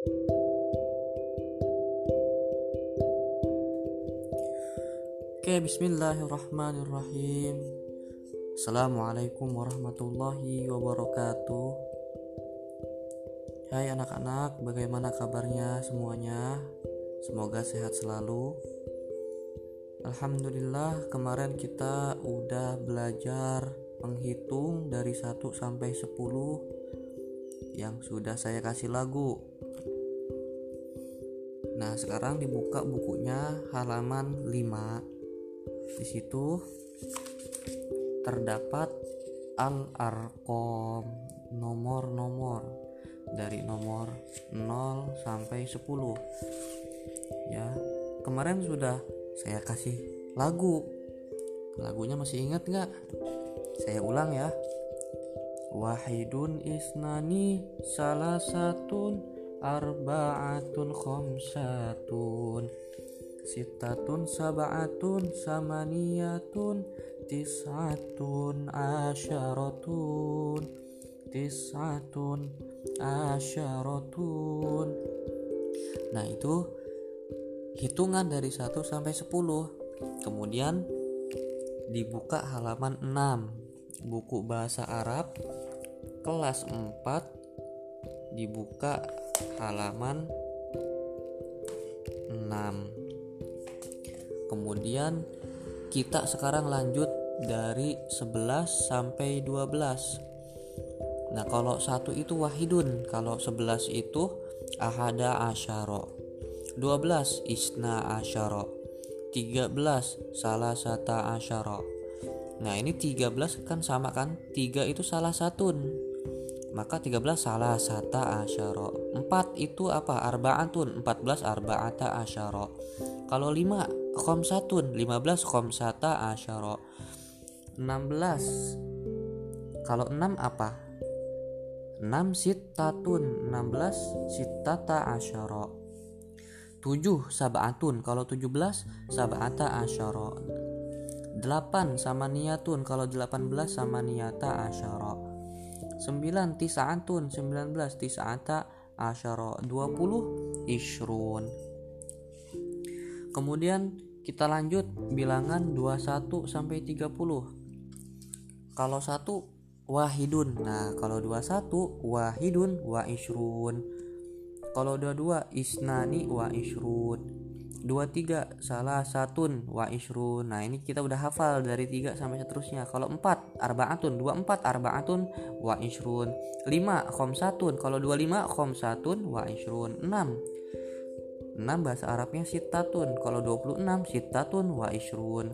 Oke, bismillahirrahmanirrahim. Assalamualaikum warahmatullahi wabarakatuh. Hai anak-anak, bagaimana kabarnya semuanya? Semoga sehat selalu. Alhamdulillah, kemarin kita udah belajar menghitung dari 1 sampai 10 yang sudah saya kasih lagu. Nah, sekarang dibuka bukunya halaman 5. Di situ terdapat al-arqam, nomor-nomor dari nomor 0 sampai 10. Ya, kemarin sudah saya kasih lagu. Lagunya masih ingat nggak? Saya ulang ya. Wahidun isnani salah satu arba'atun khamsatun sitatun sab'atun samaniyatun tis'atun asyaratun tis'atun asyaratun. Nah itu hitungan dari 1 sampai 10 kemudian dibuka halaman 6 buku bahasa Arab kelas 4 dibuka halaman 6 kemudian kita sekarang lanjut dari 11 sampai 12 nah kalau satu itu wahidun kalau 11 itu ahada asyara. 12 isna asyara. 13 salah sata asyara. Nah ini 13 kan sama kan? 3 itu salah satun maka 13 salah sata asyara. 4 itu apa? Arbaatun. 14 arbaata asyara. Kalau 5 khamsatun. 15 khamsata asyara. 16 kalau 6 apa? 6 sitatun 16 sitata asyara. 7 sabatun. Kalau 17 sabata asyara. 8 sama niatun kalau 18 sama niata asyara 9 tis'atun 19 tis'ata asyara 20 ishrun kemudian kita lanjut bilangan 21 sampai 30 kalau satu wahidun. Nah kalau 21 wahidun wa ishrun kalau dua dua isnani wa ishrun dua tiga. Salah satun. Wa isrun nah ini kita udah hafal dari tiga sampai seterusnya. Kalau empat arbaatun. Dua empat arbaatun. Wa isrun lima satun. Kalau dua lima satun. Wa isrun enam. Enam bahasa Arabnya sitatun. Kalau dua puluh enam sitatun. Wa isrun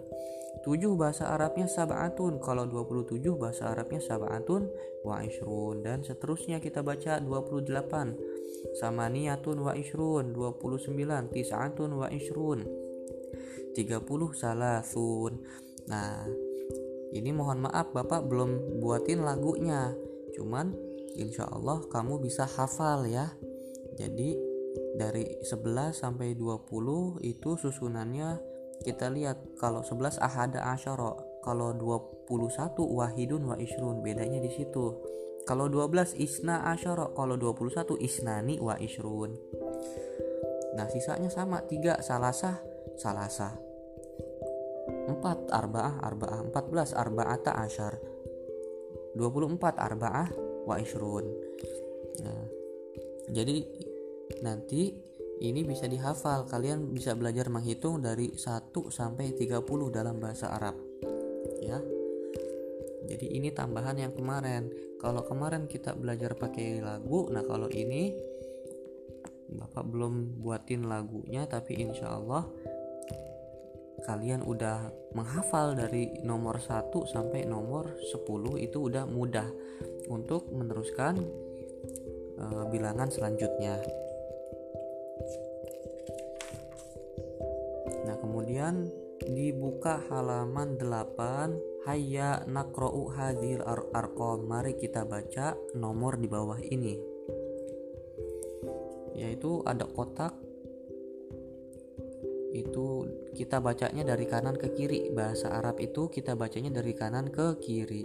7 bahasa Arabnya sab'atun. Kalau 27 bahasa Arabnya sab'atun wa isrun dan seterusnya kita baca 28 samaniyatun wa isrun 29 tis'atun wa isrun 30 salasun. Nah ini mohon maaf Bapak belum buatin lagunya. Cuman insya Allah kamu bisa hafal ya. Jadi dari 11 sampai 20 itu susunannya kita lihat kalau 11 ahada asyara kalau 21 wahidun wa isrun bedanya di situ. Kalau 12 isna asyara kalau 21 isnani wa isrun nah sisanya sama 3 salasah salasah. 4 arba'ah arba'ah. 14 arba'ata asyar. 24 arba'ah wa isrun nah jadi nanti ini bisa dihafal. Kalian bisa belajar menghitung dari 1 sampai 30 dalam bahasa Arab. Ya. Jadi ini tambahan yang kemarin. Kalau kemarin kita belajar pakai lagu nah kalau ini Bapak belum buatin lagunya tapi insya Allah kalian udah menghafal dari nomor 1 sampai nomor 10 itu udah mudah untuk meneruskan uh, bilangan selanjutnya kemudian dibuka halaman 8 Hayya nakro'u hadil ar arqam. Mari kita baca nomor di bawah ini. Yaitu ada kotak. Itu kita bacanya dari kanan ke kiri. Bahasa Arab itu kita bacanya dari kanan ke kiri.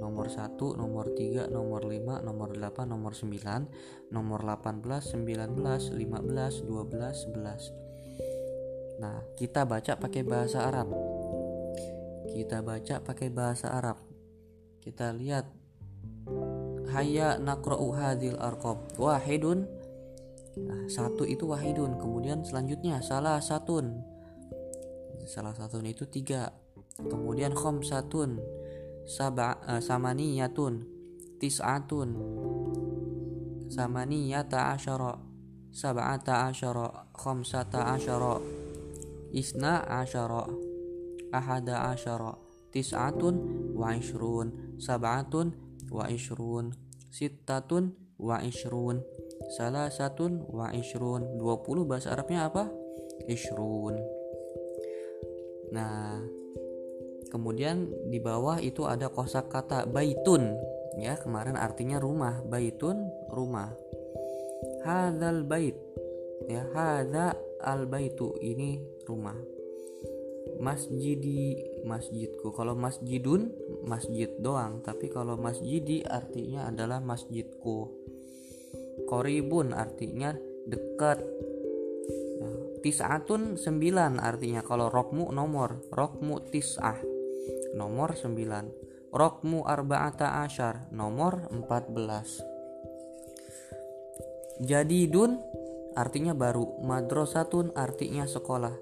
Nomor 1, nomor 3, nomor 5, nomor 8, nomor 9, nomor 18, 19, 15, 12, 11. Nah, kita baca pakai bahasa Arab. Kita baca pakai bahasa Arab. Kita lihat Hayya nakra'u hadil arqab. Wahidun. Nah, satu itu wahidun. Kemudian selanjutnya salah satun. Salah satun itu tiga. Kemudian khamsatun sab'a uh, samaniyatun tis'atun samaniyata asyara sab'ata asyara khamsata asyara isna asyara. Ahada asyara. Tis'atun wa ishrun. Sab'atun wa ishrun. Sittatun wa ishrun. Salasatun wa ishrun. 20 bahasa Arabnya apa? ishrun. Nah kemudian di bawah itu ada kosakata baitun. Ya kemarin artinya rumah. Baitun rumah. Hadal bait. Ya hada al baitu ini rumah. Masjidi masjidku. Kalau masjidun masjid doang. Tapi kalau masjidi artinya adalah masjidku. Koribun artinya dekat. Ya, tis'atun sembilan artinya kalau rokmu nomor. Rokmu tis'ah nomor 9 Rokmu arba'ata asyar nomor 14 Jadidun artinya baru Madrasatun artinya sekolah.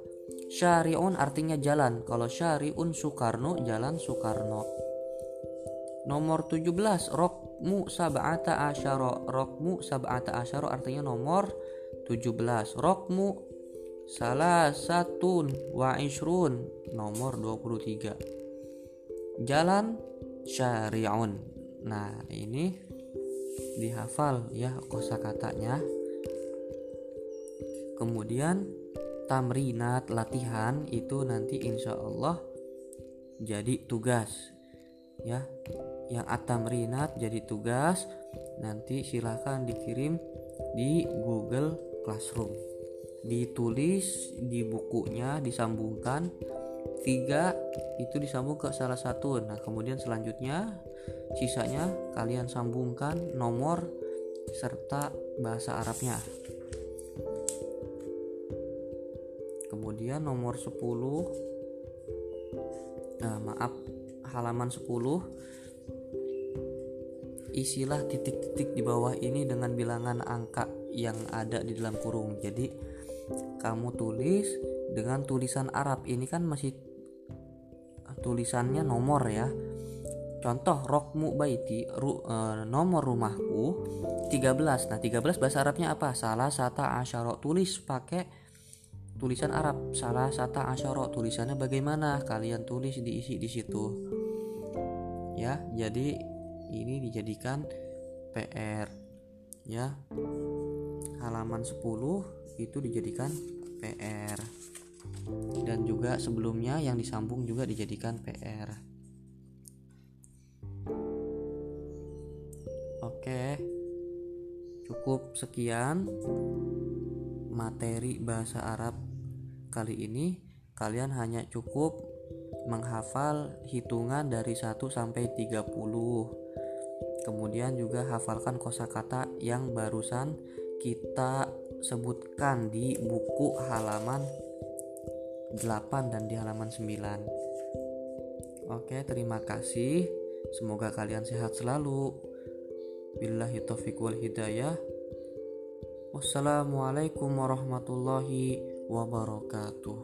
Syari'un artinya jalan Kalau syari'un Soekarno jalan Soekarno. Nomor 17 Rokmu sab'ata asyara. Rokmu sab'ata asyara artinya nomor 17 Rokmu salah satun wa ishrun nomor 23 jalan syari'un. Nah ini dihafal ya kosakatanya kemudian tamrinat latihan itu nanti insya Allah jadi tugas ya. Yang atamrinat jadi tugas nanti silahkan dikirim di Google Classroom. Ditulis di bukunya disambungkan. Tiga itu disambung ke salah satu. Nah kemudian selanjutnya sisanya kalian sambungkan nomor serta bahasa Arabnya kemudian nomor 10 nah maaf halaman 10 isilah titik-titik di bawah ini dengan bilangan angka yang ada di dalam kurung. Jadi kamu tulis dengan tulisan Arab. Ini kan masih tulisannya nomor ya. Contoh rokmu baiti ru, e, nomor rumahku 13 nah 13 bahasa Arabnya apa? Salah sata asyara tulis pakai tulisan Arab salah sata asyara. Tulisannya bagaimana? Kalian tulis diisi di situ. Ya jadi ini dijadikan PR ya halaman 10 itu dijadikan PR dan juga sebelumnya yang disambung juga dijadikan PR. Oke, cukup sekian materi bahasa Arab kali ini. Kalian hanya cukup menghafal hitungan dari 1 sampai 30. Kemudian juga hafalkan kosakata yang barusan kita sebutkan di buku halaman 8 dan di halaman 9 Oke terima kasih Semoga kalian sehat selalu Billahi taufiq wal hidayah Wassalamualaikum warahmatullahi wabarakatuh